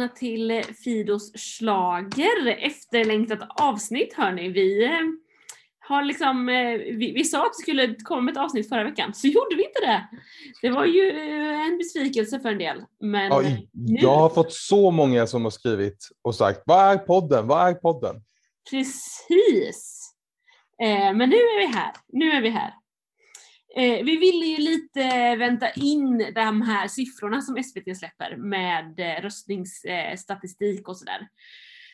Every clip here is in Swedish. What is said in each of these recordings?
välkomna till Fidos slager efterlängtat avsnitt hörni. Vi eh, har liksom, eh, vi, vi, sa att det skulle komma med ett avsnitt förra veckan, så gjorde vi inte det. Det var ju eh, en besvikelse för en del. Men ja, jag har fått så många som har skrivit och sagt, vad är podden? Vad är podden? Precis. Eh, men nu är vi här. Nu är vi här. Eh, vi ville ju lite vänta in de här siffrorna som SVT släpper med eh, röstningsstatistik och sådär.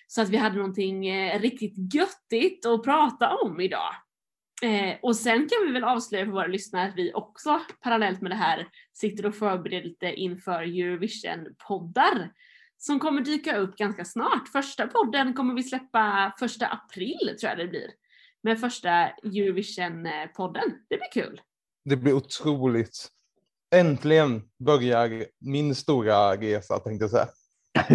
Så att vi hade någonting eh, riktigt göttigt att prata om idag. Eh, och sen kan vi väl avslöja för våra lyssnare att vi också parallellt med det här sitter och förbereder lite inför Eurovision-poddar som kommer dyka upp ganska snart. Första podden kommer vi släppa första april tror jag det blir. Med första Eurovision-podden. Det blir kul. Det blir otroligt. Äntligen börjar min stora resa tänkte jag säga.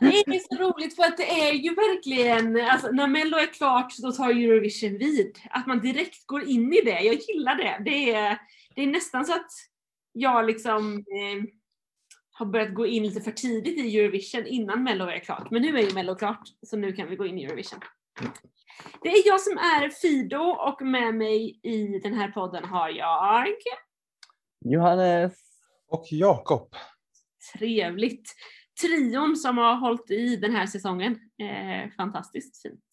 det är så roligt för att det är ju verkligen, alltså, när Mello är klart då tar Eurovision vid. Att man direkt går in i det, jag gillar det. Det är, det är nästan så att jag liksom eh, har börjat gå in lite för tidigt i Eurovision innan Mello är klart. Men nu är ju Mello klart, så nu kan vi gå in i Eurovision. Det är jag som är Fido och med mig i den här podden har jag Johannes och Jakob. Trevligt trion som har hållit i den här säsongen. Eh, fantastiskt fint.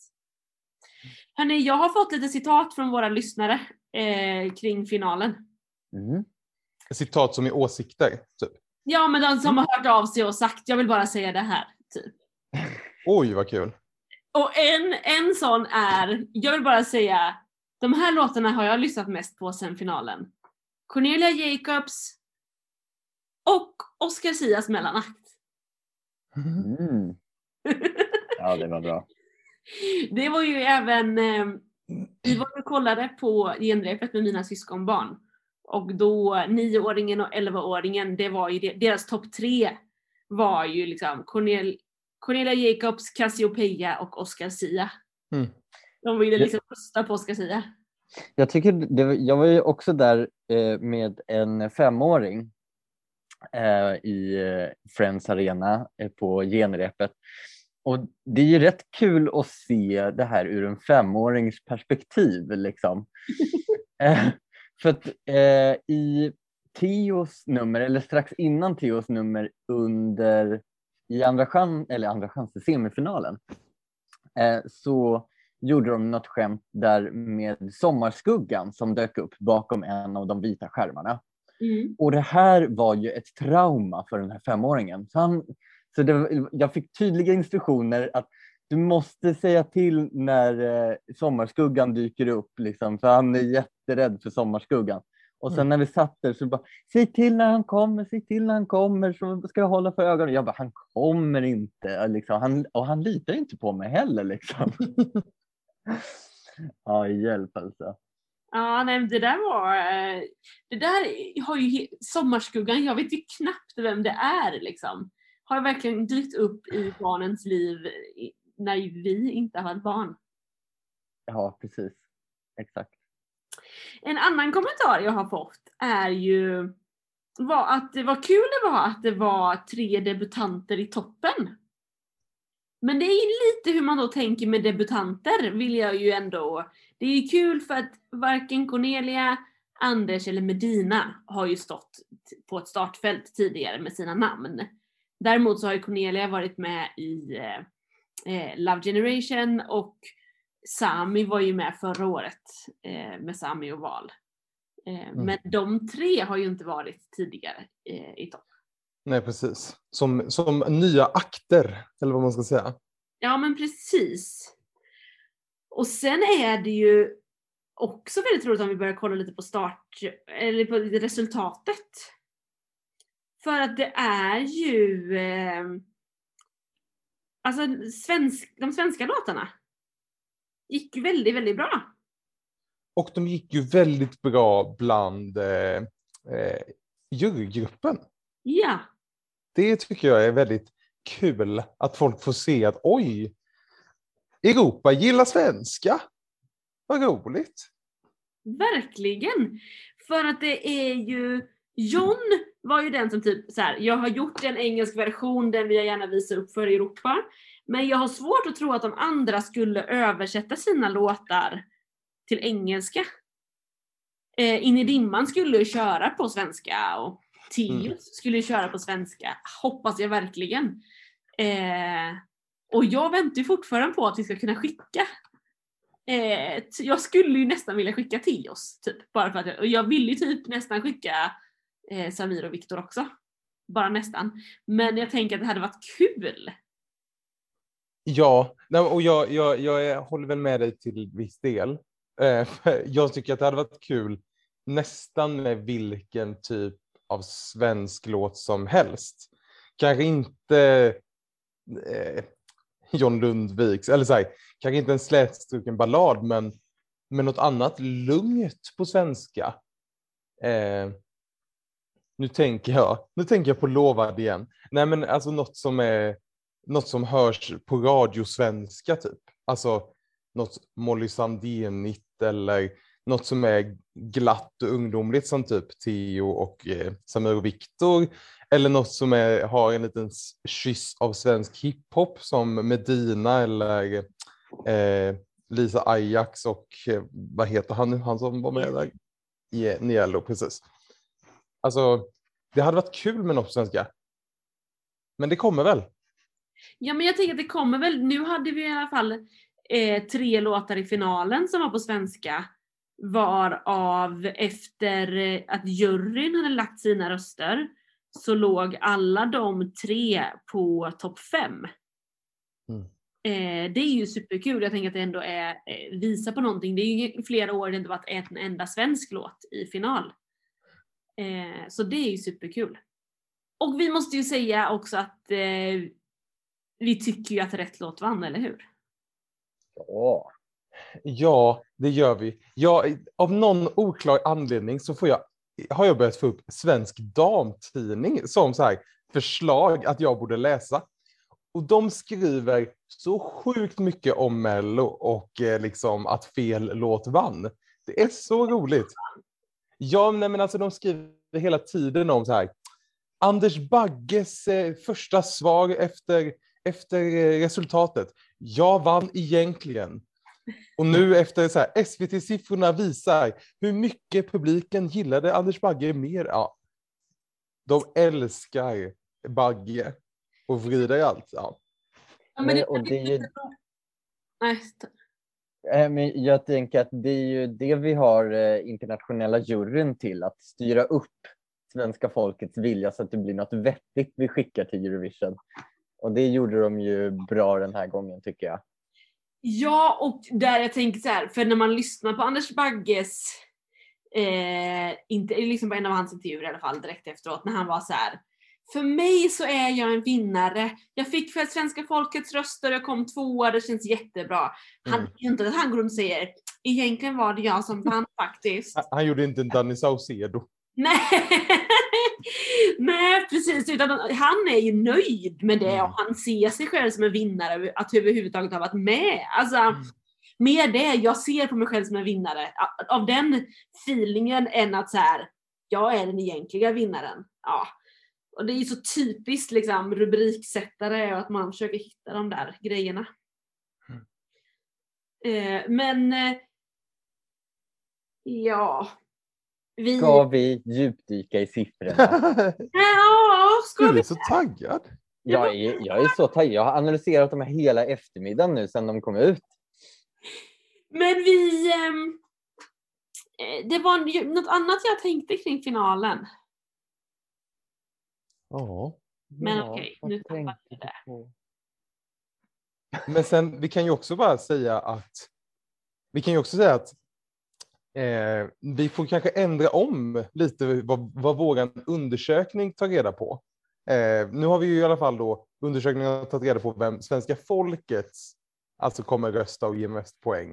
Hörni, jag har fått lite citat från våra lyssnare eh, kring finalen. Mm. Citat som är åsikter? Typ. Ja, men de som har hört av sig och sagt jag vill bara säga det här. Typ. Oj, vad kul. Och en, en sån är, jag vill bara säga, de här låtarna har jag lyssnat mest på sen finalen. Cornelia Jacobs och Oscar Sias mellanakt. Mm. Ja, det var bra. det var ju även, eh, vi var och kollade på genrepet med mina syskonbarn. Och då nioåringen och elvaåringen, det var ju deras topp tre var ju liksom Cornel, Cornelia Jacobs, Cassiopeia och Oscar Sia. Mm. De ville liksom rösta på Oscar Sia. Jag, tycker det, jag var ju också där eh, med en femåring eh, i eh, Friends Arena eh, på genrepet. Och det är ju rätt kul att se det här ur en femårings perspektiv. Liksom. för att i Theos nummer, eller strax innan Theos nummer under i andra chans, eller andra chans semifinalen, eh, så gjorde de något skämt där med sommarskuggan som dök upp bakom en av de vita skärmarna. Mm. Och det här var ju ett trauma för den här femåringen. Så, han, så det, jag fick tydliga instruktioner att du måste säga till när eh, sommarskuggan dyker upp, liksom, för han är jätterädd för sommarskuggan. Och sen mm. när vi satt där så bara, säg till när han kommer, säg till när han kommer så ska jag hålla för ögonen. Jag bara, han kommer inte. Liksom. Han, och han litar inte på mig heller. Liksom. ja, hjälp alltså. Ja, nej, det där var... Eh, det där har ju Sommarskuggan, jag vet ju knappt vem det är liksom. Har verkligen dykt upp i barnens liv när vi inte har varit barn. Ja, precis. Exakt. En annan kommentar jag har fått är ju var att det var kul det var att det var tre debutanter i toppen. Men det är ju lite hur man då tänker med debutanter vill jag ju ändå. Det är ju kul för att varken Cornelia, Anders eller Medina har ju stått på ett startfält tidigare med sina namn. Däremot så har ju Cornelia varit med i eh, eh Love Generation och Sami var ju med förra året eh, med Sami och Val. Eh, mm. Men de tre har ju inte varit tidigare eh, i topp. Nej, precis. Som, som nya akter, eller vad man ska säga. Ja, men precis. Och sen är det ju också väldigt roligt om vi börjar kolla lite på start, eller på resultatet. För att det är ju eh, Alltså svensk, de svenska låtarna gick väldigt, väldigt bra. Och de gick ju väldigt bra bland eh, eh, jurygruppen. Ja. Det tycker jag är väldigt kul att folk får se att oj, Europa gillar svenska. Vad roligt. Verkligen. För att det är ju, John var ju den som typ så här, jag har gjort en engelsk version, den vill jag gärna visa upp för Europa. Men jag har svårt att tro att de andra skulle översätta sina låtar till engelska. Eh, In i dimman skulle ju köra på svenska och Tios Mm. skulle ju köra på svenska. Hoppas jag verkligen. Eh, och jag väntar fortfarande på att vi ska kunna skicka. Eh, jag skulle ju nästan vilja skicka Tios. Typ, bara för att jag, och jag vill ju typ nästan skicka eh, Samir och Viktor också. Bara nästan. Men jag tänker att det hade varit kul. Ja, och jag, jag, jag håller väl med dig till viss del. Eh, jag tycker att det hade varit kul nästan med vilken typ av svensk låt som helst. Kanske inte eh, John Lundviks, eller så här, kanske inte en slätstruken ballad, men, men något annat lugnt på svenska. Eh, nu tänker jag, nu tänker jag på Lovad igen. Nej men alltså något som är något som hörs på radiosvenska typ. Alltså något Molly Sandénigt eller något som är glatt och ungdomligt som typ Theo och eh, Samir och Viktor. Eller något som är, har en liten kyss av svensk hiphop som Medina eller eh, Lisa Ajax och eh, vad heter han nu, han som var med där? Yeah, Niello, precis. Alltså, det hade varit kul med något på svenska. Men det kommer väl? Ja men jag tänker att det kommer väl, nu hade vi i alla fall eh, tre låtar i finalen som var på svenska. Varav efter eh, att juryn hade lagt sina röster så låg alla de tre på topp fem. Mm. Eh, det är ju superkul, jag tänker att det ändå är, eh, visar på någonting. Det är ju flera år det inte varit en enda svensk låt i final. Eh, så det är ju superkul. Och vi måste ju säga också att eh, vi tycker ju att rätt låt vann, eller hur? Ja. Ja, det gör vi. Ja, av någon oklar anledning så får jag, har jag börjat få upp Svensk Damtidning som så här förslag att jag borde läsa. Och de skriver så sjukt mycket om Mello och eh, liksom att fel låt vann. Det är så roligt. Ja, nej, men alltså de skriver hela tiden om så här. Anders Bagges eh, första svar efter, efter eh, resultatet. Jag vann egentligen. Och nu efter så här, SVT-siffrorna visar hur mycket publiken gillade Anders Bagge mer. Ja. De älskar Bagge och vrider i allt. Ja. Ja, Men- det, och det är ju- Nej, Eh, Men jag tänker att det är ju det vi har eh, internationella juryn till, att styra upp svenska folkets vilja så att det blir något vettigt vi skickar till Eurovision. Och det gjorde de ju bra den här gången tycker jag. Ja, och där jag tänker så här, för när man lyssnar på Anders Bagges, eh, inte, liksom på en av hans intervjuer i alla fall direkt efteråt, när han var så här. För mig så är jag en vinnare. Jag fick för svenska folkets röster, jag kom tvåa, det känns jättebra. Han, Mm. inte att han går och säger, egentligen var det jag som vann faktiskt. Han- Han gjorde inte en Danny Saucedo. Nej. Nej precis, utan han är ju nöjd med det Mm. och han ser sig själv som en vinnare att överhuvudtaget ha varit med. Alltså, mer det, jag ser på mig själv som en vinnare. Av den feelingen än att så här, jag är den egentliga vinnaren. Ja. Och det är ju så typiskt liksom rubriksättare och att man försöker hitta de där grejerna. Mm. Eh, men eh, ja. Vi... Ska vi djupdyka i siffrorna? Ja, ska Du vi är så taggad. Jag är, jag är så taggad. Jag har analyserat dem hela eftermiddagen nu sedan de kom ut. Men vi... ehm, eh, det var ju något annat jag tänkte kring finalen. Ja. Men okej, vad nu tappade vi du det. Men sen, vi kan ju också bara säga att vi kan ju också säga att eh, vi får kanske ändra om lite vad, vad vår undersökning tar reda på. Eh, nu har vi ju i alla fall då undersökningen tagit reda på vem svenska folket alltså kommer rösta och ge mest poäng.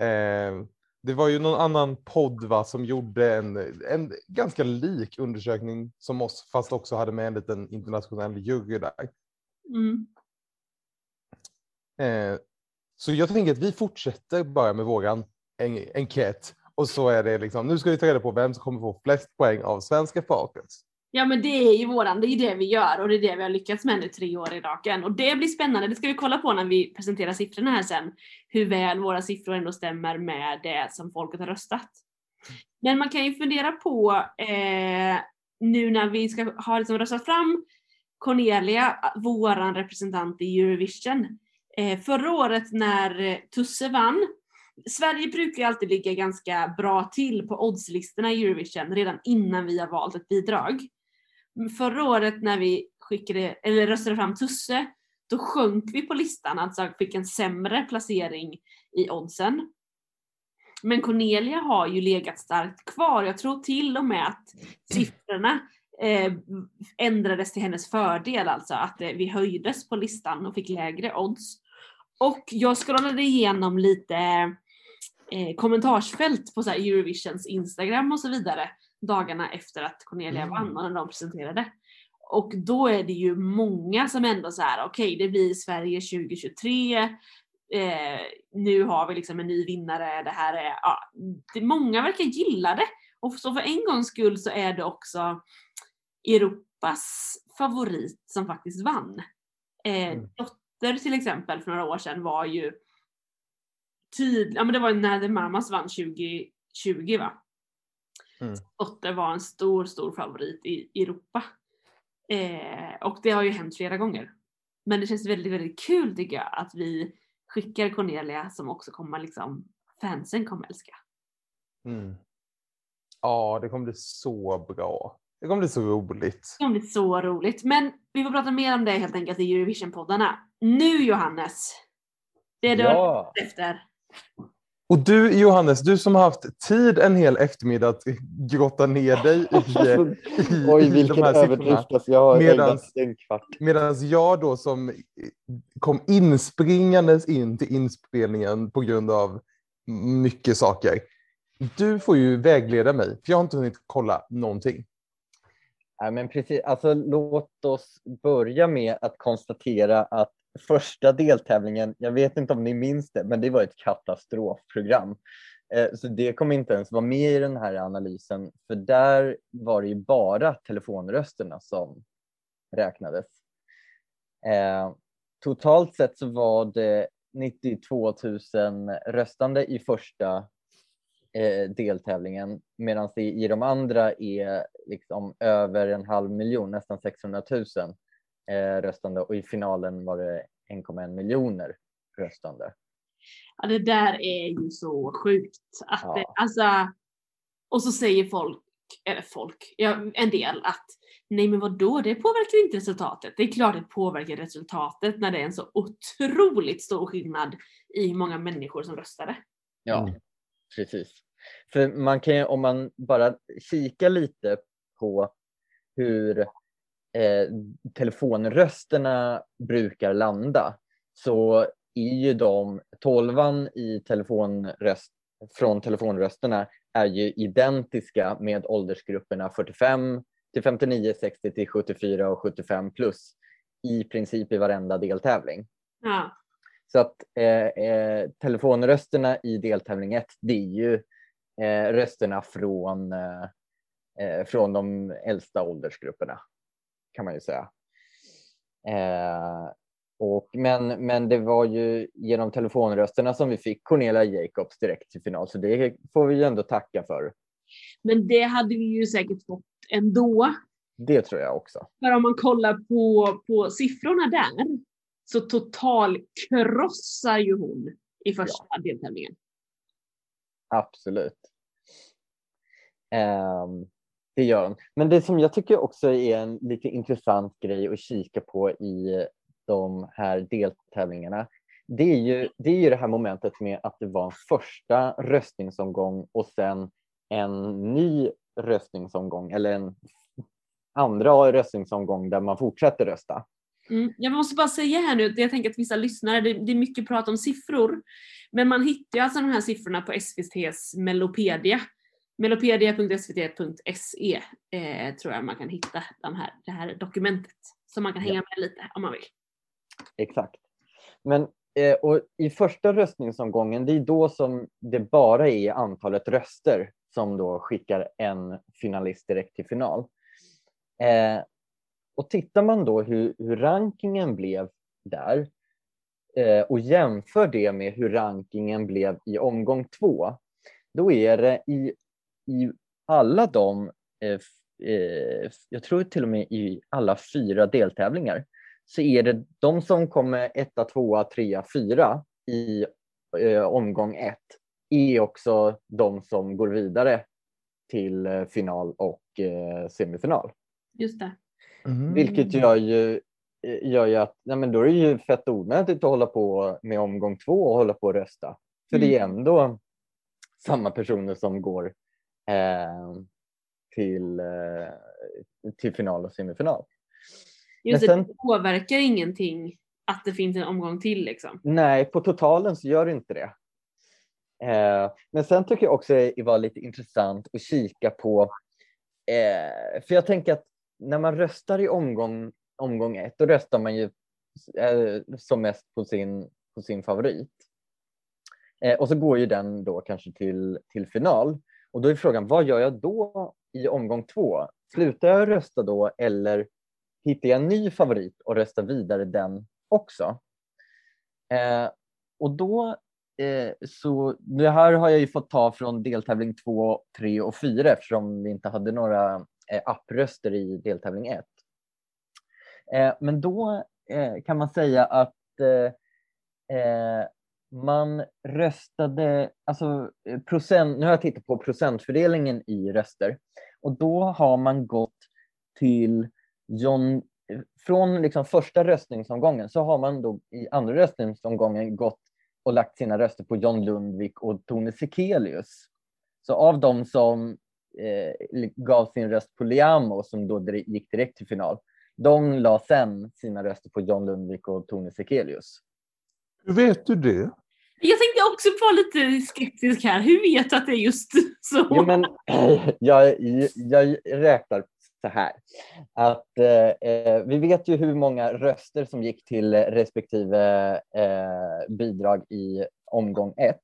Eh, det var ju någon annan podd va, som gjorde en, en ganska lik undersökning som oss, fast också hade med en liten internationell jury där. Mm. Eh, så jag tänker att vi fortsätter bara med våran en enkät och så är det liksom, nu ska vi ta reda på vem som kommer få flest poäng av svenska folket. Ja men det är ju våran, det är det vi gör och det är det vi har lyckats med nu tre år i raken. Och det blir spännande, det ska vi kolla på när vi presenterar siffrorna här sen. Hur väl våra siffror ändå stämmer med det som folket har röstat. Men man kan ju fundera på eh, nu när vi ska ha liksom röstat fram Cornelia, våran representant i Eurovision. Eh, förra året när Tusse vann, Sverige brukar ju alltid ligga ganska bra till på oddslistorna i Eurovision redan innan vi har valt ett bidrag. Förra året när vi skickade, eller röstade fram Tusse, då sjönk vi på listan, alltså fick en sämre placering i oddsen. Men Cornelia har ju legat starkt kvar. Jag tror till och med att siffrorna eh, ändrades till hennes fördel, alltså att eh, vi höjdes på listan och fick lägre odds. Och jag scrollade igenom lite eh, kommentarsfält på så Eurovisions Instagram och så vidare dagarna efter att Cornelia Mm. vann och när de presenterade. Och då är det ju många som ändå så här: okej det blir Sverige 2023, eh, nu har vi liksom en ny vinnare, det här är, ja, det, många verkar gilla det. Och så för en gångs skull så är det också Europas favorit som faktiskt vann. Eh, Mm. Dotter till exempel för några år sedan var ju tydlig, ja men det var när The Mamas vann 2020 va? Mm. Dotter var en stor, stor favorit i Europa. Eh, och det har ju hänt flera gånger. Men det känns väldigt, väldigt kul tycker jag att vi skickar Cornelia som också kommer liksom, fansen kommer älska. Mm. Ja, det kommer bli så bra. Det kommer bli så roligt. Det kommer bli så roligt. Men vi får prata mer om det helt enkelt i Eurovision-poddarna. Nu Johannes! Det är du Ja, efter. Och du Johannes, du som har haft tid en hel eftermiddag att grotta ner dig i, i, oj i vilken de här siffrorna. överdrift. Alltså, jag har Medans- jag då som kom inspringandes in till inspelningen på grund av mycket saker. Du får ju vägleda mig, för jag har inte hunnit kolla någonting. Nej, men precis. Alltså, låt oss börja med att konstatera att första deltävlingen, jag vet inte om ni minns det, men det var ett katastrofprogram. Eh, så det kommer inte ens vara med i den här analysen, för där var det ju bara telefonrösterna som räknades. Eh, totalt sett så var det 92 000 röstande i första eh, deltävlingen medan det i de andra är liksom över en halv miljon, nästan 600 000 röstande och i finalen var det 1,1 miljoner röstande. Ja, det där är ju så sjukt. Att Ja. det, alltså, och så säger folk, eller folk, ja, en del att nej men vadå, det påverkar inte resultatet. Det är klart det påverkar resultatet när det är en så otroligt stor skillnad i hur många människor som röstade. Ja, Mm. precis. För man kan ju, om man bara kikar lite på hur eh, telefonrösterna brukar landa så är ju de, tolvan i telefonröst, från telefonrösterna är ju identiska med åldersgrupperna 45 till 59, 60 till 74 och 75 plus i princip i varenda deltävling. Ja. Så att eh, eh, telefonrösterna i deltävling 1, det är ju eh, rösterna från, eh, eh, från de äldsta åldersgrupperna kan man ju säga. Eh, och, men, men det var ju genom telefonrösterna som vi fick Cornelia Jacobs direkt till final, så det får vi ju ändå tacka för. Men det hade vi ju säkert fått ändå. Det tror jag också. För om man kollar på, på siffrorna där så total krossar ju hon i första deltävlingen. Absolut. Ehm, det gör hon. Men det som jag tycker också är en lite intressant grej att kika på i de här deltävlingarna, det är ju det, är ju det här momentet med att det var en första röstningsomgång och sen en ny röstningsomgång eller en andra röstningsomgång där man fortsätter rösta. Mm. Jag måste bara säga här nu, jag tänker att vissa lyssnare, det, det är mycket prat om siffror, men man hittar ju alltså de här siffrorna på SVTs Melopedia. Melopedia.svt.se eh, tror jag man kan hitta de här, det här dokumentet. Så man kan hänga med lite om man vill. Exakt. Men eh, och I första röstningsomgången, det är då som det bara är antalet röster som då skickar en finalist direkt till final. Eh, och tittar man då hur, hur rankingen blev där eh, och jämför det med hur rankingen blev i omgång två, då är det i, i alla de, eh, eh, jag tror till och med i alla fyra deltävlingar, så är det de som kommer etta, tvåa, trea, fyra i eh, omgång ett är också de som går vidare till final och semifinal. Just det. Mm. Vilket gör ju, gör ju att nej men då är det ju fett onödigt att hålla på med omgång två och hålla på och rösta. För det är Mm. ändå samma personer som går till, eh, till final och semifinal. Just det, det påverkar ingenting att det finns en omgång till liksom. Nej, på totalen så gör det inte det. Eh, men sen tycker jag också det var lite intressant att kika på, eh, för jag tänker att när man röstar i omgång, omgång ett, då röstar man ju eh, som mest på sin, på sin favorit. Och så går ju den då kanske till, till final. Och då är frågan, vad gör jag då i omgång två? Slutar jag rösta då eller hittar jag en ny favorit och röstar vidare den också? Eh, och då, eh, så det här har jag ju fått ta från deltävling 2, 3 och 4 eftersom vi inte hade några eh, appröster i deltävling 1. Eh, men då eh, kan man säga att eh, eh, man röstade, alltså eh, procent, nu har jag tittat på procentfördelningen i röster och då har man gått till John, eh, från liksom första röstningsomgången så har man då i andra röstningsomgången gått och lagt sina röster på John Lundvik och Tone Sekelius. Så av de som eh, gav sin röst på Liamo som då gick direkt till final, de la sen sina röster på John Lundvik och Tone Sekelius. Hur vet du det? Jag tänkte också vara lite skeptisk här. Hur vet du att det är just så? Jo, men, jag, jag räknar så här. Att, eh, vi vet ju hur många röster som gick till respektive eh, bidrag i omgång ett.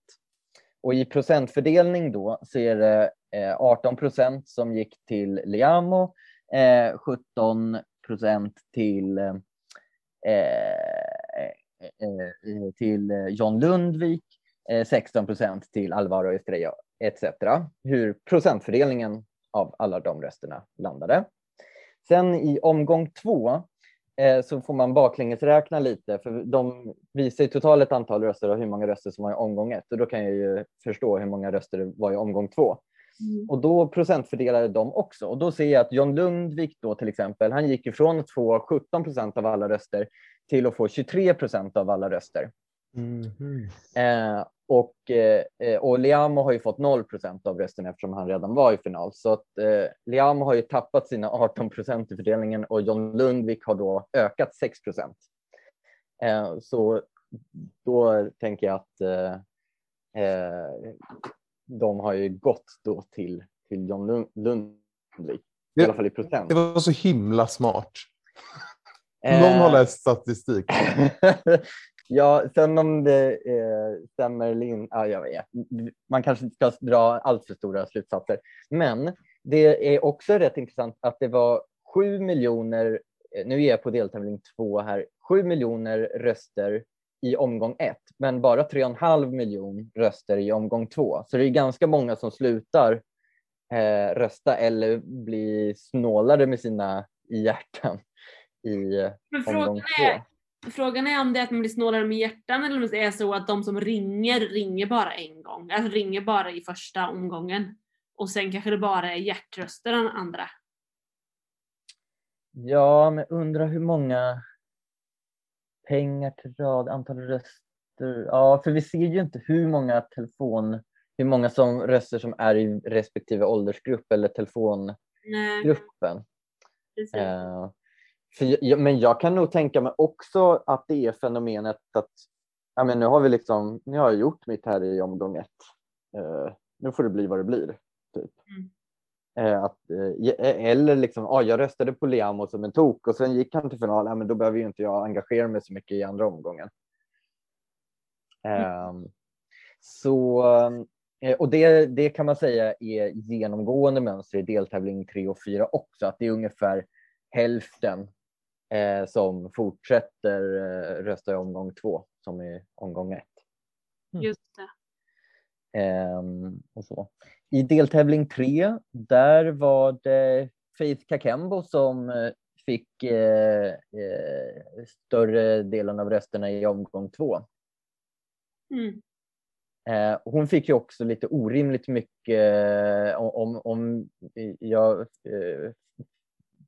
Och i procentfördelning då så är det eh, 18 procent som gick till Liamo, eh, 17 procent till, eh, till John Lundvik, eh, 16 procent till Alvaro Estrella etc. Hur procentfördelningen av alla de rösterna landade. Sen i omgång två eh, så får man baklängesräkna lite för de visar ju totalt antal röster och hur många röster som var i omgång ett och då kan jag ju förstå hur många röster det var i omgång två. Mm. Och då procentfördelade de också. Och då ser jag att John Lundvik då till exempel, han gick ifrån att få 17 procent av alla röster till att få 23 procent av alla röster. Mhm. Eh, och, eh, och Liamo har ju fått 0 procent av rösterna eftersom han redan var i final. Så att, eh, Liamo har ju tappat sina 18 procent i fördelningen och John Lundvik har då ökat 6 procent. Eh, så då tänker jag att eh, eh, de har ju gått då till, till John Lund, Lundvik. I alla fall i procent. Det var så himla smart. Eh, Någon har läst statistik. ja, sen om det eh, stämmer eller inte, ja, jag vet. Man kanske inte ska dra allt för stora slutsatser. Men det är också rätt intressant att det var sju miljoner, eh, nu är jag på deltävling två här, sju miljoner röster i omgång ett, men bara tre och en halv miljon röster i omgång två. Så det är ganska många som slutar eh, rösta eller blir snålare med sina hjärtan i Men frågan är, frågan är om det är att man blir snålare med hjärtan eller om det är så att de som ringer, ringer bara en gång. Alltså ringer bara i första omgången. Och sen kanske det bara är hjärtröster den andra. Ja, men undrar hur många pengar till rad, antal röster. Ja, för vi ser ju inte hur många telefon, hur många som röster som är i respektive åldersgrupp eller telefongruppen. Nej, precis. Eh, för, men jag kan nog tänka mig också att det är fenomenet att ja, men nu har vi liksom, nu har jag gjort mitt här i omgång ett. Eh, nu får det bli vad det blir. Typ. Mm. Eh, att, je- eller liksom, ah, jag röstade på Liamo som en tok och sen gick han till final. Ja, men då behöver ju inte jag engagera mig så mycket i andra omgången. Ehm, så, och det, det kan man säga är genomgående mönster i deltävling 3 och 4 också, att det är ungefär hälften eh, som fortsätter eh, rösta i omgång 2 som i omgång 1. Mm. Just det. Ehm, och så. I deltävling 3, där var det Faith Kakembo som eh, fick eh, eh, större delen av rösterna i omgång 2. Mm. Eh, hon fick ju också lite orimligt mycket, eh, om, om jag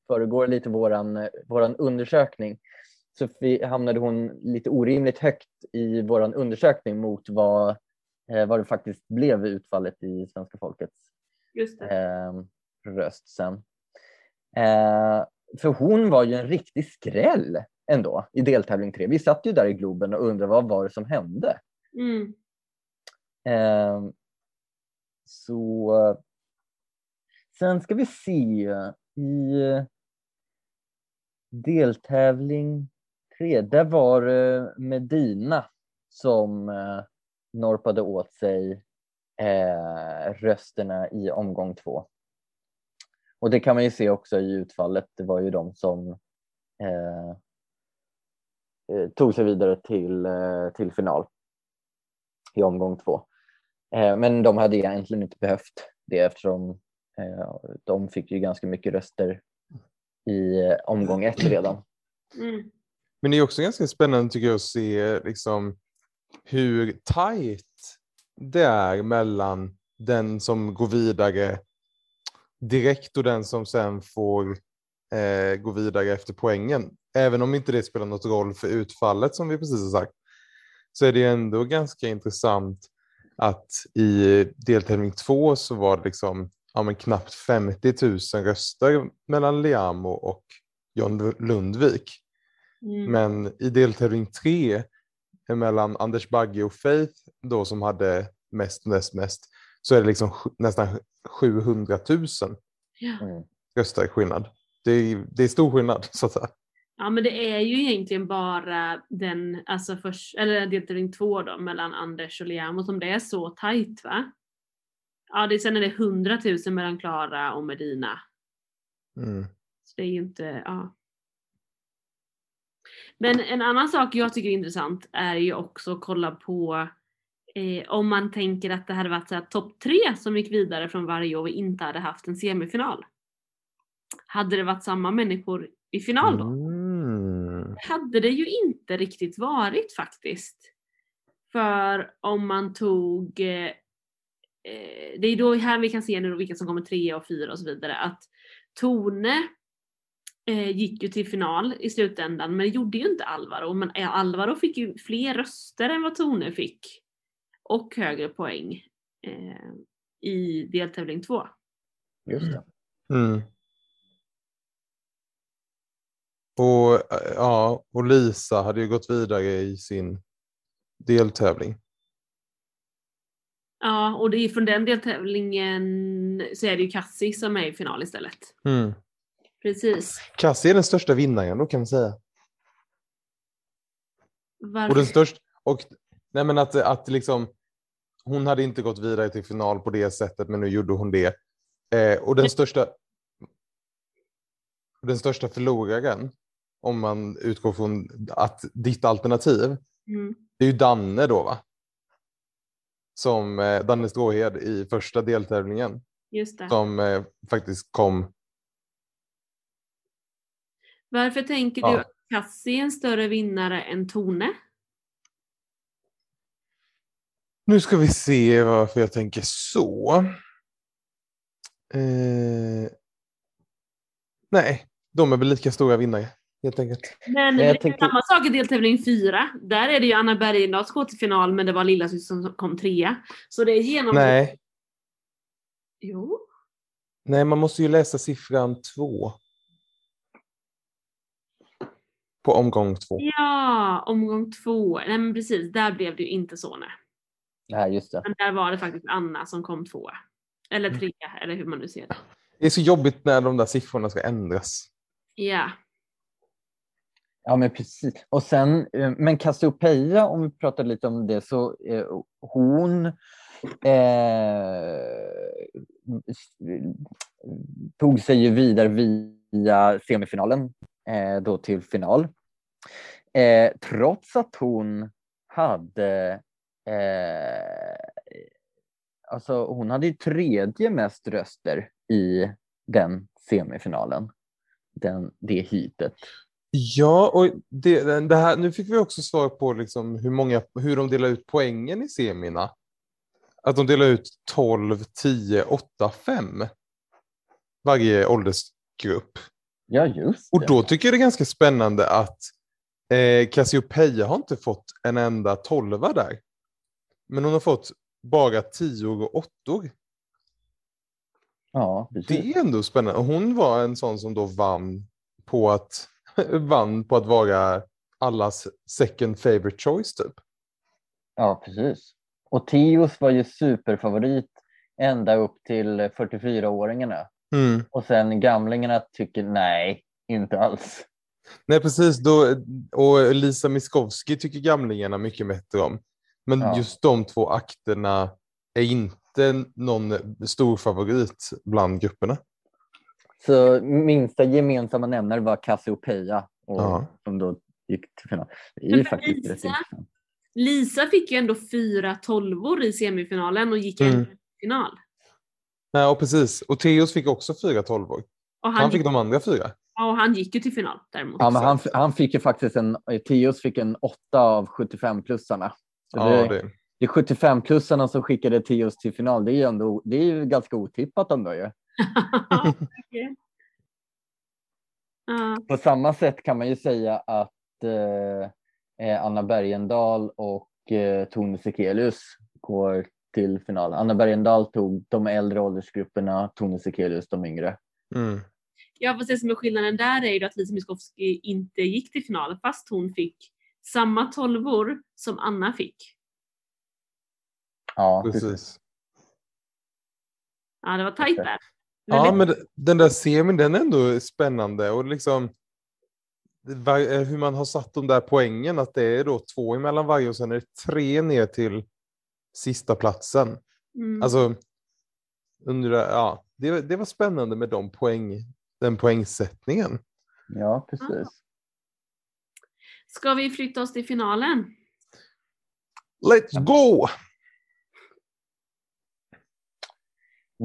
föregår lite våran, våran undersökning, så hamnade hon lite orimligt högt i våran undersökning mot vad, eh, vad det faktiskt blev utfallet i svenska folkets Just det. eh, röst sen. Eh, för hon var ju en riktig skräll ändå i deltävling 3. Vi satt ju där i Globen och undrade vad var det som hände. Mm. Eh, så sen ska vi se i eh, deltävling tre, där var det eh, Medina som eh, norpade åt sig eh, rösterna i omgång två. Och det kan man ju se också i utfallet. Det var ju de som eh, tog sig vidare till, till final i omgång två. Eh, men de hade egentligen inte behövt det eftersom de fick ju ganska mycket röster i eh, omgång ett redan. Mm. Men det är också ganska spännande tycker jag att se liksom, hur tajt det är mellan den som går vidare direkt och den som sen får eh, gå vidare efter poängen. Även om inte det spelar något roll för utfallet som vi precis har sagt så är det ändå ganska intressant att i deltävling två så var det liksom ja, men knappt 50 000 röster mellan Liamo och John Lundvik. Mm. Men i deltävling tre mellan Anders Bagge och Faith då som hade mest, näst mest så är det liksom nästan 700 000 Ja. Mm. röster skillnad. Det är, det är stor skillnad så att säga. ja men det är ju egentligen bara den, alltså först, eller deltävling två då mellan Anders och Liamo som det är så tajt va? Ja det, sen är det 100 000 mellan Klara och Medina. Mm. Så det är ju inte, ja. Men en annan sak jag tycker är intressant är ju också att kolla på eh, om man tänker att det hade varit topp tre som gick vidare från varje år och inte hade haft en semifinal. Hade det varit samma människor i final då? Mm. hade det ju inte riktigt varit faktiskt. För om man tog, eh, eh, det är då här vi kan se nu vilka som kommer trea och fyra och så vidare, att Tone eh, gick ju till final i slutändan men det gjorde ju inte Alvaro. Men eh, Alvaro fick ju fler röster än vad Tone fick. Och högre poäng eh, i deltävling två. Just det. Mm. Och, eh, ja, och Lisa hade ju gått vidare i sin deltävling. Ja, och det är från den deltävlingen så är det ju Cassie som är i final istället. Mm. Precis. Cassie är den största vinnaren då kan man säga. Varför? Och den största, och, nej men att, att liksom, hon hade inte gått vidare till final på det sättet men nu gjorde hon det. Eh, och den största, den största förloraren, om man utgår från att ditt alternativ, Mm. det är ju Danne då va? Som eh, Danne Stråhed i första deltävlingen som eh, faktiskt kom. Varför tänker Ja. du att Cassie är en större vinnare än Tone? Nu ska vi se varför jag tänker så. Eh, nej, de är väl lika stora vinnare helt enkelt. Men Men det jag är tänker- samma sak i deltävling 4. Där är det ju Anna Bergendahl som går till final men det var lillasyster som kom trea. Så det är genom... Nej, Jo. nej, man måste ju läsa siffran två. På omgång två. Ja, omgång två. Nej men precis, där blev det ju inte så nej. Nej, just det. Men där var det faktiskt Anna som kom tvåa. Eller Mm. trea, eller hur man nu ser det. Det är så jobbigt när de där siffrorna ska ändras. Ja. Ja, men precis. Och sen, eh, men Cassiopeia, om vi pratar lite om det, så eh, hon eh, tog sig ju vidare via semifinalen eh, då till final. Eh, trots att hon hade eh, alltså hon hade ju tredje mest röster i den semifinalen. Den, det hitet. Ja, och det, det här, nu fick vi också svar på liksom hur, många, hur de delar ut poängen i semina. Att de delar ut 12, 10, 8, 5. Varje åldersgrupp. Ja, just det. Och då tycker jag det är ganska spännande att eh, Cassiopeia har inte fått en enda tolva där. Men hon har fått bara 10 och 8. Ja, precis. Det är ändå spännande. Hon var en sån som då vann på att vann på att vara allas second favorite choice typ. Ja, precis. Och Tios var ju superfavorit ända upp till 44-åringarna. Mm. Och sen gamlingarna tycker nej, inte alls. Nej, precis. Då, och Lisa Miskovsky tycker gamlingarna mycket bättre om. Men ja. just de två akterna är inte någon stor favorit bland grupperna. Så minsta gemensamma nämnare var Cassiopeia och, ja. som då gick till final. Det är ju faktiskt Lisa. Lisa fick ju ändå fyra tolvor i semifinalen och gick mm. till final. Nej, och precis. Och Theos fick också fyra tolvor. han, han fick gick... de andra fyra. Ja, och han gick ju till final däremot. Ja, men han, han fick ju faktiskt en, Theos fick en åtta av 75-plussarna. Ja, det, det. det 75-plussarna som skickade Theos till final, det är ju ändå, det är ju ganska otippat ändå ju. Okay. uh. På samma sätt kan man ju säga att eh, eh, Anna Bergendahl och eh, Tone Sekelius går till final. Anna Bergendahl tog de äldre åldersgrupperna, Tone Sekelius de yngre. Mm. Ja, fast det som är skillnaden där är ju att Lisa Miskovsky inte gick till final fast hon fick samma tolvor som Anna fick. Ja, precis. Ja, det var tajt där. Ja, men den där semin den är ändå spännande och liksom hur man har satt de där poängen, att det är då två emellan varje och sen är det tre ner till sista platsen. Mm. Alltså, undra, ja, det, det var spännande med de poäng, den poängsättningen. Ja, precis. Ska vi flytta oss till finalen? Let's go!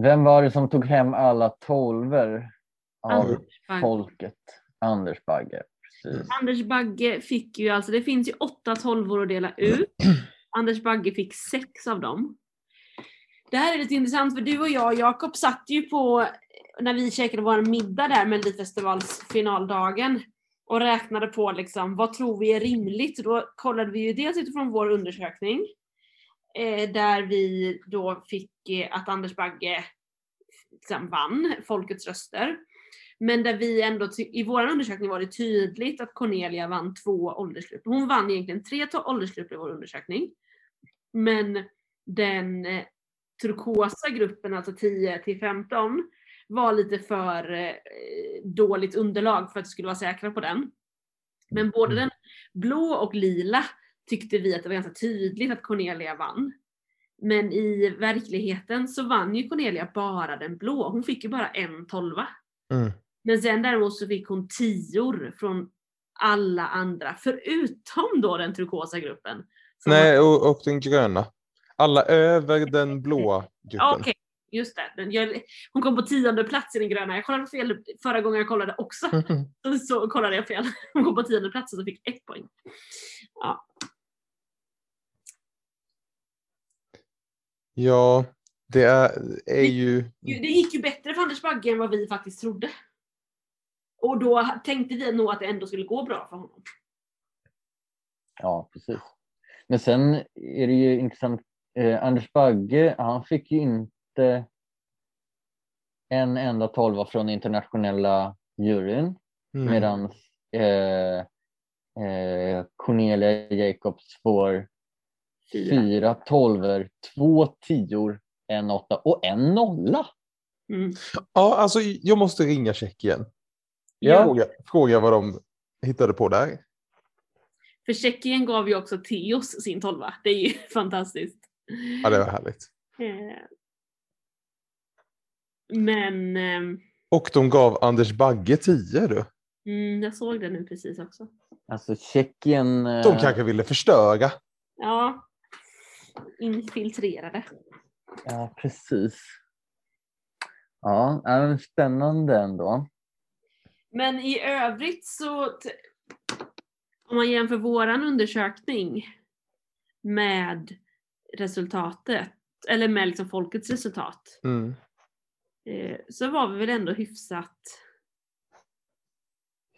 Vem var det som tog hem alla tolver av Anders folket? Anders Bagge. Precis. Anders Bagge fick ju alltså, det finns ju åtta tolvor att dela ut. Anders Bagge fick sex av dem. Det här är lite intressant för du och jag, Jakob, satt ju på, när vi käkade vår middag där Melodifestivals finaldagen och räknade på liksom, vad tror vi är rimligt? Då kollade vi ju dels utifrån vår undersökning där vi då fick eh, att Anders Bagge liksom vann folkets röster. Men där vi ändå, i vår undersökning var det tydligt att Cornelia vann två åldersgrupper. Hon vann egentligen tre åldersgrupper i vår undersökning. Men den eh, turkosa gruppen, alltså 10 till 15, var lite för eh, dåligt underlag för att vi skulle vara säkra på den. Men både den blå och lila tyckte vi att det var ganska tydligt att Cornelia vann. Men i verkligheten så vann ju Cornelia bara den blå. Hon fick ju bara en tolva. Mm. Men sen däremot så fick hon tior från alla andra, förutom då den turkosa gruppen. Nej, och, och den gröna. Alla över den blåa gruppen. Okej, okay. just det. Jag, hon kom på tionde plats i den gröna. Jag kollade fel förra gången jag kollade också. Så, så kollade jag fel. Hon kom på tionde plats och fick ett poäng. Ja. Ja, det är, är ju... Det gick ju bättre för Anders Bagge än vad vi faktiskt trodde. Och då tänkte vi nog att det ändå skulle gå bra för honom. Ja, precis. Men sen är det ju intressant. Eh, Anders Bagge, han fick ju inte en enda tolva från internationella juryn. Mm. Medan eh, eh, Cornelia Jacobs får fyra, fyra tolver, två tior, en åtta och en nolla. Mm. Ja, alltså jag måste ringa Tjeckien. Ja. Fråga, fråga vad de hittade på där. För Tjeckien gav ju också Theos sin tolva. Det är ju fantastiskt. Ja, det var härligt. Eh, Men ehm, Och de gav Anders Bagge 10 du. mm, jag såg det nu precis också. Alltså Tjeckien... eh, De kanske ville förstöra. Ja. Infiltrerade. Ja, precis. Ja, spännande ändå. Men i övrigt så, om man jämför våran undersökning med resultatet, eller med liksom folkets resultat, Mm. eh, så var vi väl ändå hyfsat,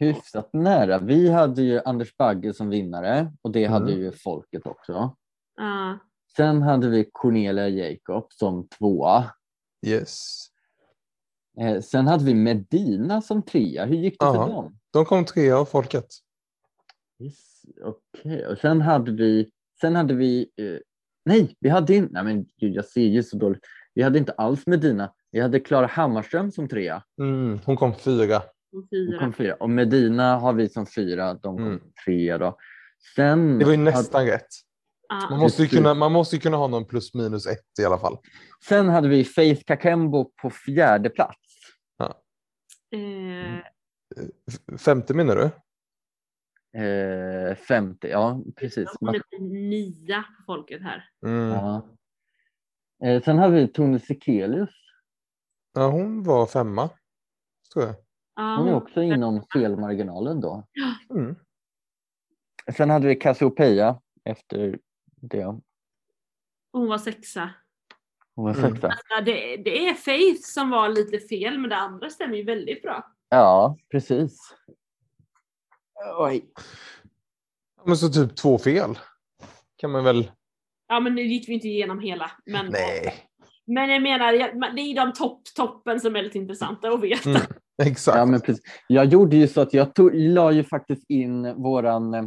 Hyfsat nära. Vi hade ju Anders Bagge som vinnare och det hade Mm. ju folket också. ja, Sen hade vi Cornelia Jacob som tvåa. Yes. Eh, sen hade vi Medina som trea. Hur gick det Ja. för dem? De kom trea av folket. Yes, Okej, och sen hade vi, sen hade vi, eh, nej, vi hade inte, nej men gud, jag ser ju så dåligt. Vi hade inte alls Medina. Vi hade Klara Hammarström som trea. Mm. Hon kom fyra. Hon kom fyra. Och Medina har vi som fyra. De kom Mm. trea då. Sen Det var ju hade, nästan rätt. Man Ja, måste, ju kunna, man måste ju kunna ha någon plus minus ett i alla fall. sen hade vi Faith Kakembo på fjärde plats. eh, F- Femte menar du? Eh, femte, ja precis. hon är nia på folket här. Mm. Ja. Eh, sen hade vi Tone Sekelius. Ja, hon var femma. Tror jag. Ja, Hon är också inom felmarginalen då. Mm. Sen hade vi Cassiopeia efter det. hon var sexa. Hon var Mm. sexa. Ja, det, det är Faith som var lite fel, men det andra stämmer ju väldigt bra. Ja, precis. Oj. Men så typ två fel. Kan man väl... Ja, men nu gick vi inte igenom hela. Men, Nej. men jag menar, det är de topp, toppen som är lite intressanta att veta. Mm. Exakt. Ja, men precis. Jag gjorde ju så att jag tog, la ju faktiskt in våran eh,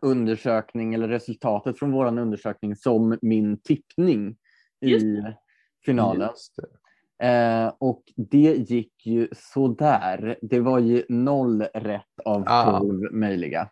undersökning eller resultatet från våran undersökning som min tippning Just i finalen. Eh, och det gick ju sådär. Det var ju noll rätt av Ah. tolv möjliga.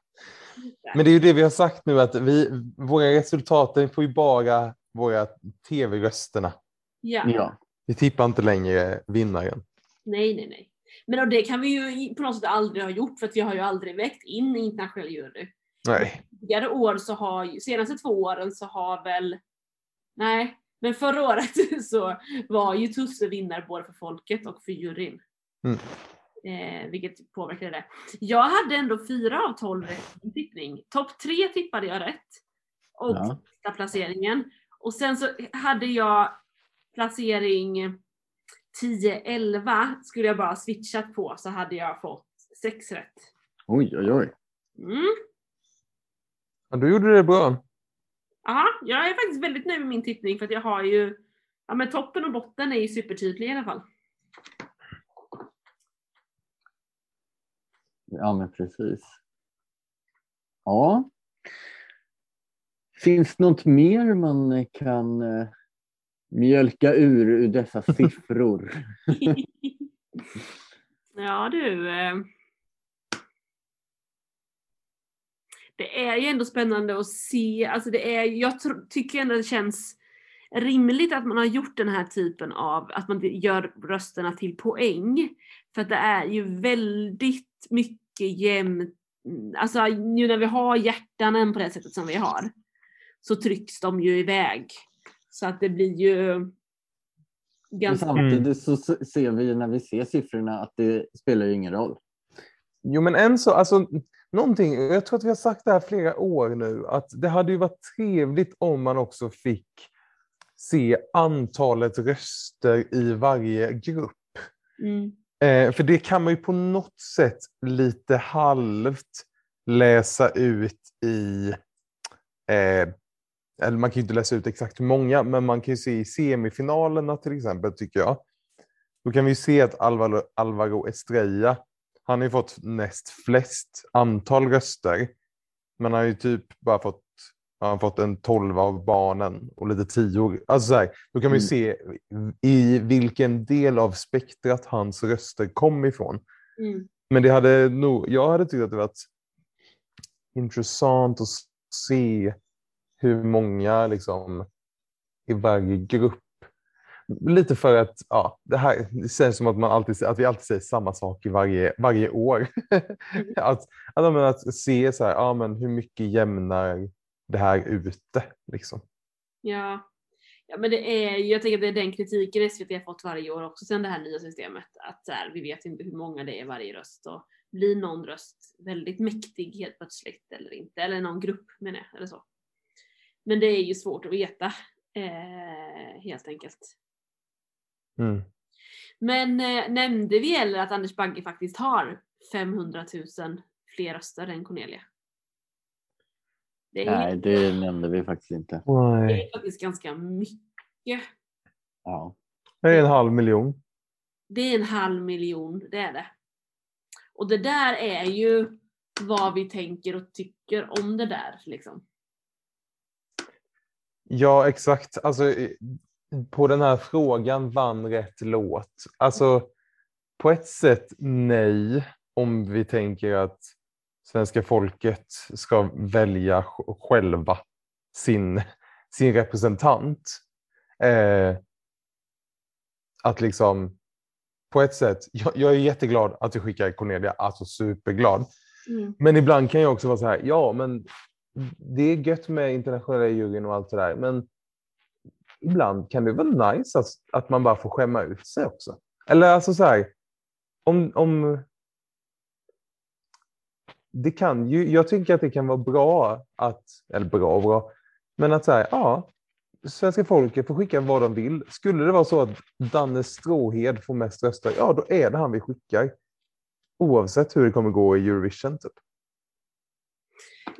Men det är ju det vi har sagt nu att vi, våra resultat den får ju bara våra tv-rösterna. Ja. Ja. Vi tippar inte längre vinnaren. Nej, nej, nej. Men och det kan vi ju på något sätt aldrig ha gjort för att vi har ju aldrig vägt in internationell jury. Nej. Tidigare år så har senaste två åren så har väl, nej, men förra året så var ju Tusse vinnare både för folket och för juryn. Mm. Eh, vilket påverkade det. Jag hade ändå fyra av tolv rätt tippning. Topp tre tippade jag rätt. Och Ja. placeringen. Och sen så hade jag placering 10-11 skulle jag bara switchat på så hade jag fått sex rätt. Oj, oj, oj. Mm. Ja, du gjorde det bra. Ja, jag är faktiskt väldigt nöjd med min tippning för att jag har ju, ja men toppen och botten är ju supertydliga i alla fall. Ja, men precis. Ja. Finns det något mer man kan eh, mjölka ur ur dessa siffror? ja du. Eh. Det är ju ändå spännande att se, alltså det är, jag tycker ändå det känns rimligt att man har gjort den här typen av, att man gör rösterna till poäng. För att det är ju väldigt mycket jämnt, alltså nu när vi har hjärtanen på det sättet som vi har, så trycks de ju iväg. Så att det blir ju Men ganska... samtidigt så s- ser vi ju när vi ser siffrorna att det spelar ju ingen roll. Jo, men en så, alltså, någonting, jag tror att vi har sagt det här flera år nu, att det hade ju varit trevligt om man också fick se antalet röster i varje grupp. Mm. Eh, för det kan man ju på något sätt lite halvt läsa ut i... Eh, eller man kan ju inte läsa ut exakt hur många, men man kan ju se i semifinalerna till exempel, tycker jag. Då kan vi ju se att Alvaro, Alvaro Estrella, han har ju fått näst flest antal röster. Men han har ju typ bara fått, han har fått en tolva av barnen och lite tio. Alltså så här, då kan man ju se i vilken del av spektrat hans röster kom ifrån. Mm. Men det hade nog, jag hade tyckt att det varit intressant att se hur många liksom, i varje grupp. Lite för att ja, det här det känns som att, man alltid, att vi alltid säger samma sak i varje, varje år. att, att, att se så här, ja, men hur mycket jämnar det här ute. Liksom. Ja. ja, men det är, jag tänker att det är den kritiken SVT har fått varje år också sedan det här nya systemet. Att här, vi vet inte hur många det är varje röst och blir någon röst väldigt mäktig helt plötsligt eller inte, eller någon grupp menar jag, eller så. Men det är ju svårt att veta eh, helt enkelt. Mm. Men eh, nämnde vi eller att Anders Bagge faktiskt har 500 000 fler röster än Cornelia? Det är, Nej, det nämnde vi faktiskt inte. Det är faktiskt ganska mycket. Ja. Det är en halv miljon. Det är en halv miljon, det är det. Och det där är ju vad vi tänker och tycker om det där liksom. Ja, exakt. Alltså, på den här frågan vann rätt låt. Alltså, på ett sätt nej, om vi tänker att svenska folket ska välja själva sin, sin representant. Eh, att liksom, på ett sätt, jag, jag, är jätteglad att vi skickar Cornelia, alltså superglad. Mm. Men ibland kan jag också vara så här, ja men det är gött med internationella juryn och allt det där, men ibland kan det vara nice att, att man bara får skämma ut sig också. Eller alltså så här, om, om det kan ju, jag tycker att det kan vara bra att, eller bra och bra, men att säga ja, svenska folket får skicka vad de vill. Skulle det vara så att Danne Stråhed får mest röster, ja då är det han vi skickar. Oavsett hur det kommer gå i Eurovision. Typ.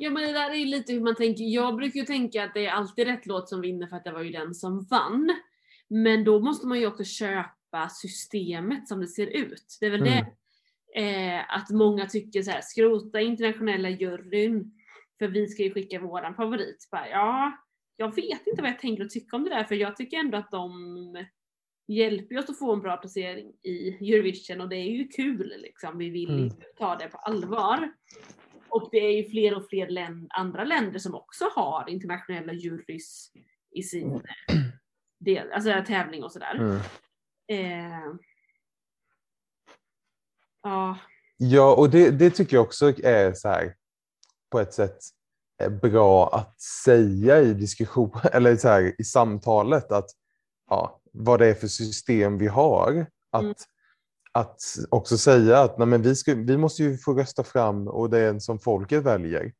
Ja men det där är ju lite hur man tänker. Jag brukar ju tänka att det är alltid rätt låt som vinner för att det var ju den som vann. Men då måste man ju också köpa systemet som det ser ut. Det är väl mm. det eh, att många tycker så här, skrota internationella juryn för vi ska ju skicka våran favorit. Bara, ja, jag vet inte vad jag tänker och tycker om det där för jag tycker ändå att de hjälper oss att få en bra placering i Eurovision och det är ju kul liksom. Vi vill mm. ta det på allvar. Och det är ju fler och fler länd, andra länder som också har internationella jurys i sin mm. del, alltså tävling och sådär. Mm. Eh, ja. Ja, och det, det tycker jag också är så här på ett sätt bra att säga i diskussion eller så här, i samtalet att ja, vad det är för system vi har. Att mm att också säga att nej, men vi, ska, vi måste ju få rösta fram och det är en som folket väljer.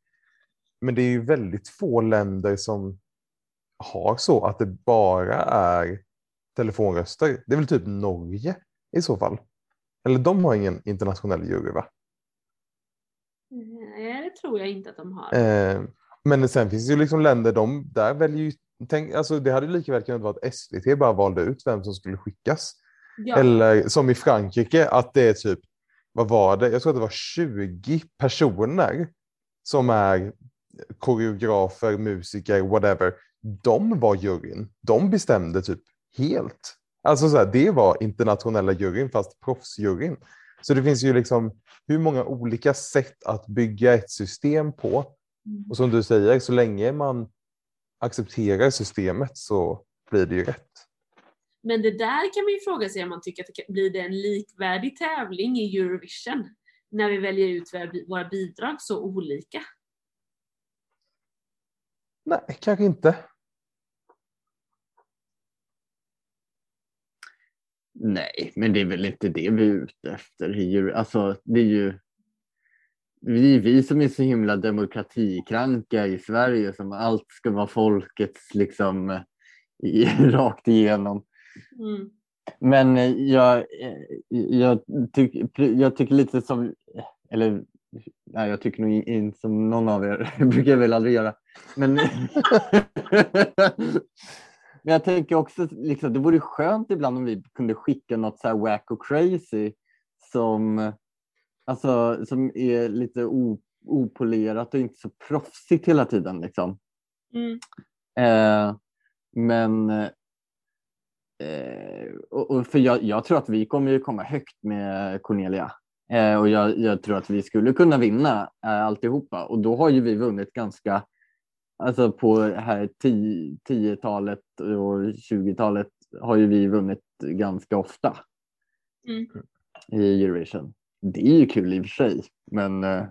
Men det är ju väldigt få länder som har så att det bara är telefonröster. Det är väl typ Norge i så fall. Eller de har ingen internationell jury va? Nej, det tror jag inte att de har. Eh, men sen finns det ju liksom länder, de där väljer ju, tänk, alltså det hade lika väl kunnat vara att SVT bara valde ut vem som skulle skickas. Ja. Eller som i Frankrike, att det är typ, vad var det? Jag tror att det var 20 personer som är koreografer, musiker, whatever. De var juryn. De bestämde typ helt. Alltså så här, det var internationella juryn fast proffsjuryn. Så det finns ju liksom hur många olika sätt att bygga ett system på. Mm. Och som du säger, så länge man accepterar systemet så blir det ju rätt. Men det där kan man ju fråga sig om man tycker att det blir det en likvärdig tävling i Eurovision när vi väljer ut våra bidrag så olika? Nej, kanske inte. Nej, men det är väl inte det vi är ute efter. Alltså, det är ju det är vi som är så himla demokratikranka i Sverige som allt ska vara folkets liksom rakt igenom. Mm. Men eh, jag, eh, jag, tyck, jag tycker lite som, eller nej, jag tycker nog inte som någon av er, det brukar jag väl aldrig göra. Men, men jag tänker också, liksom, det vore skönt ibland om vi kunde skicka något så här wack och crazy som, alltså, som är lite opolerat och inte så proffsigt hela tiden. Liksom. Mm. Eh, men Eh, och, och, för jag, jag, tror att vi kommer ju komma högt med Cornelia. Eh, och jag, jag tror att vi skulle kunna vinna eh, alltihopa och då har ju vi vunnit ganska, alltså på här 10-talet och 20-talet har ju vi vunnit ganska ofta Mm. i Eurovision. Det är ju kul i och för sig, men eh,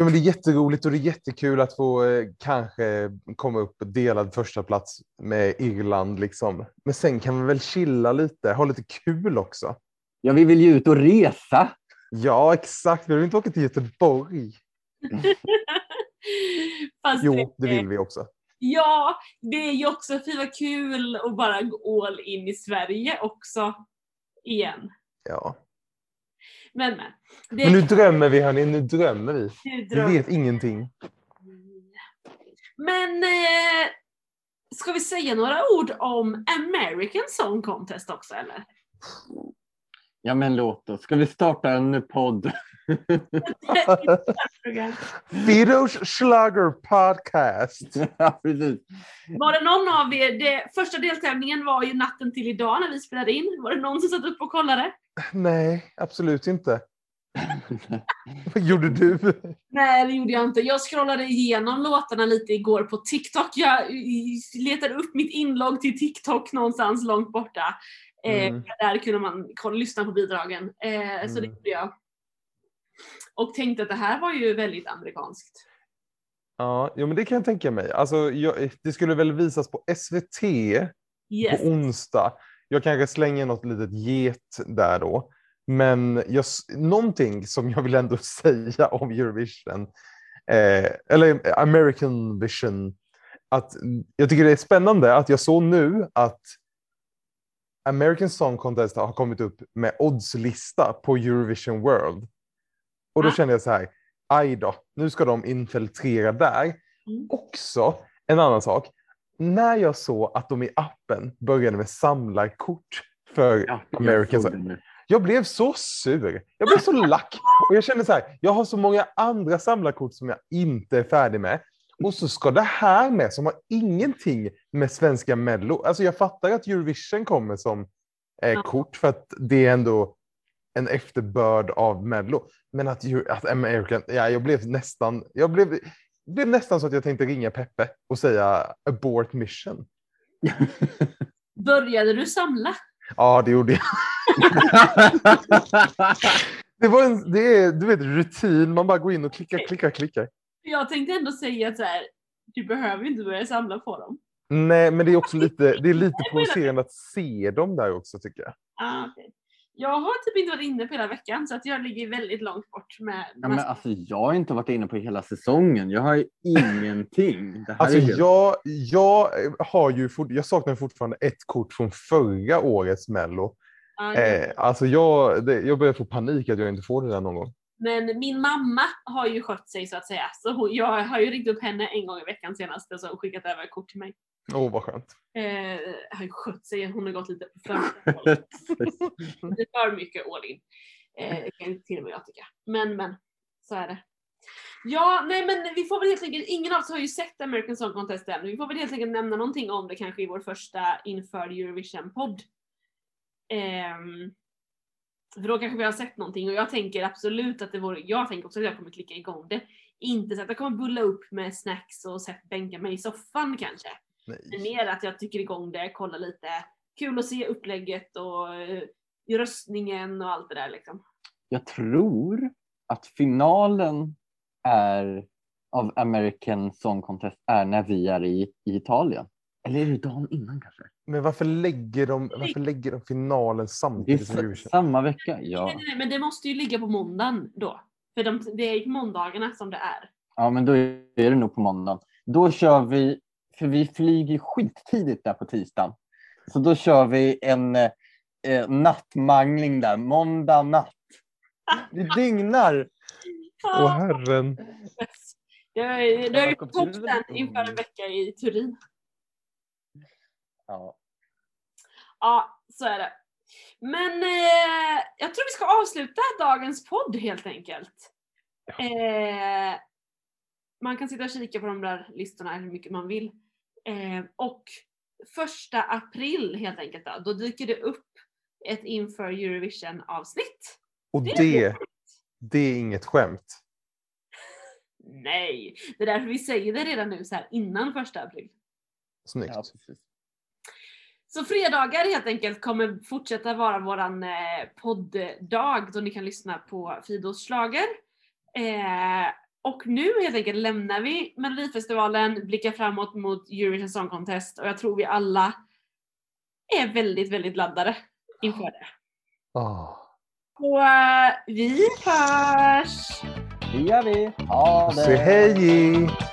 Ja, men det är jätteroligt och det är jättekul att få eh, kanske komma upp på delad första plats med Irland. Liksom. Men sen kan vi väl chilla lite, ha lite kul också. ja, vi vill ju ut och resa. Ja, exakt. Vi vill inte åka till Göteborg. Fast Jo, det vill vi också. Ja, det är ju också fy vad kul att bara gå all in i Sverige också. Igen. Ja. Men men. Det Men nu drömmer vi, hörni. Nu drömmer vi. nu Vi vet ingenting. Men eh, ska vi säga några ord om American Song Contest också eller? Ja, men låt oss. Ska vi starta en podd? Fidos Schlager Podcast. ja, precis. Var det någon av er, det, första deltävlingen var ju natten till idag när vi spelade in. Var det någon som satt upp och kollade? Nej, absolut inte. Vad gjorde du? Nej, det gjorde jag inte. Jag scrollade igenom låtarna lite igår på TikTok. Jag letade upp mitt inlogg till TikTok någonstans långt borta. Eh, Mm. Där kunde man kolla, lyssna på bidragen. Eh, Så det Mm. gjorde jag. Och tänkte att det här var ju väldigt amerikanskt. Ja, jo, men det kan jag tänka mig. Alltså, jag, det skulle väl visas på SVT Yes. på onsdag. Jag kanske slänger något litet get där då. Men jag, någonting som jag vill ändå säga om Eurovision, eh, eller American Vision, att jag tycker det är spännande att jag såg nu att American Song Contest har kommit upp med oddslista på Eurovision World. Och då Ah. kände jag så här, aj då, nu ska de infiltrera där. Mm. Också en annan sak, när jag såg att de i appen började med samlarkort för Ja, jag American såg Song det nu. jag blev så sur. Jag blev så lack. Och jag kände så här, jag har så många andra samlarkort som jag inte är färdig med. Och så ska det här med som har ingenting med svenska mello. Alltså jag fattar att Eurovision kommer som eh, kort för att det är ändå en efterbörd av mello. Men att, att American, ja, jag blev nästan, jag blev, det blev nästan så att jag tänkte ringa Peppe och säga abort mission. Började du samla? Ja, det gjorde jag. Det var en, det är, du vet, rutin. Man bara går in och klickar, klickar, klickar. Jag tänkte ändå säga att så här, du behöver inte börja samla på dem. Nej, men det är också lite, det är lite provocerande att se dem där också tycker jag. Ah, okej. Jag har typ inte varit inne på hela veckan så att jag ligger väldigt långt bort med Ja, men alltså, jag har inte varit inne på hela säsongen. Jag har ju ingenting. Det här Alltså är helt... jag, jag har ju fort, jag saknar fortfarande ett kort från förra årets mello. Ah, Eh, alltså jag, det, jag börjar få panik att jag inte får det där någon gång. Men min mamma har ju skött sig så att säga. Så hon, jag har ju ringt upp henne en gång i veckan senast och skickat över ett kort till mig. Åh, vad skönt. Eh, har ju skött sig, hon har gått lite på framsidan. Lite för mycket all in. Eh, det kan till och med jag tycka. Men men, så är det. Ja, nej men vi får väl helt enkelt, ingen av oss har ju sett American Song Contest än. Vi får väl helt enkelt nämna någonting om det kanske i vår första inför Eurovision-podd. Ehm, för då kanske vi har sett någonting och jag tänker absolut att det vore, jag tänker också att jag kommer klicka igång det. Inte så att jag kommer bulla upp med snacks och sett bänka mig i soffan kanske. Nej. mer att jag tycker igång det, kolla lite. Kul att se upplägget och eh, röstningen och allt det där liksom. Jag tror att finalen är av American Song Contest är när vi är i, i Italien. Eller är det dagen innan kanske? Men varför lägger de, varför lägger de finalen samtidigt som Eurovision? samma vecka. Nej, Ja. nej, nej, men det måste ju ligga på måndagen då. För de, det är ju på måndagarna som det är. ja, men då är det nog på måndag. Då kör vi, för vi flyger skittidigt där på tisdagen. Så då kör vi en eh, nattmangling där, måndag natt. Vi dygnar. Åh herren. Jag, jag, jag är ju Jakob, på topp du- sen inför en vecka i Turin. Ja. Ja, så är det. Men eh, jag tror vi ska avsluta dagens podd helt enkelt. Eh, man kan sitta och kika på de där listorna hur mycket man vill. Eh, och första april helt enkelt då, då dyker det upp ett inför Eurovision avsnitt. Och Det är det, det är inget skämt. Nej, det är därför vi säger det redan nu så här innan första april. Snyggt. Ja. Så fredagar helt enkelt kommer fortsätta vara våran eh, podddag då ni kan lyssna på Fidos schlager. Eh, och nu helt enkelt lämnar vi Melodifestivalen, blickar framåt mot Eurovision Song Contest och jag tror vi alla är väldigt, väldigt laddade inför det. Ah. Så eh, vi hörs! Det gör vi. Ha det! Säg hej!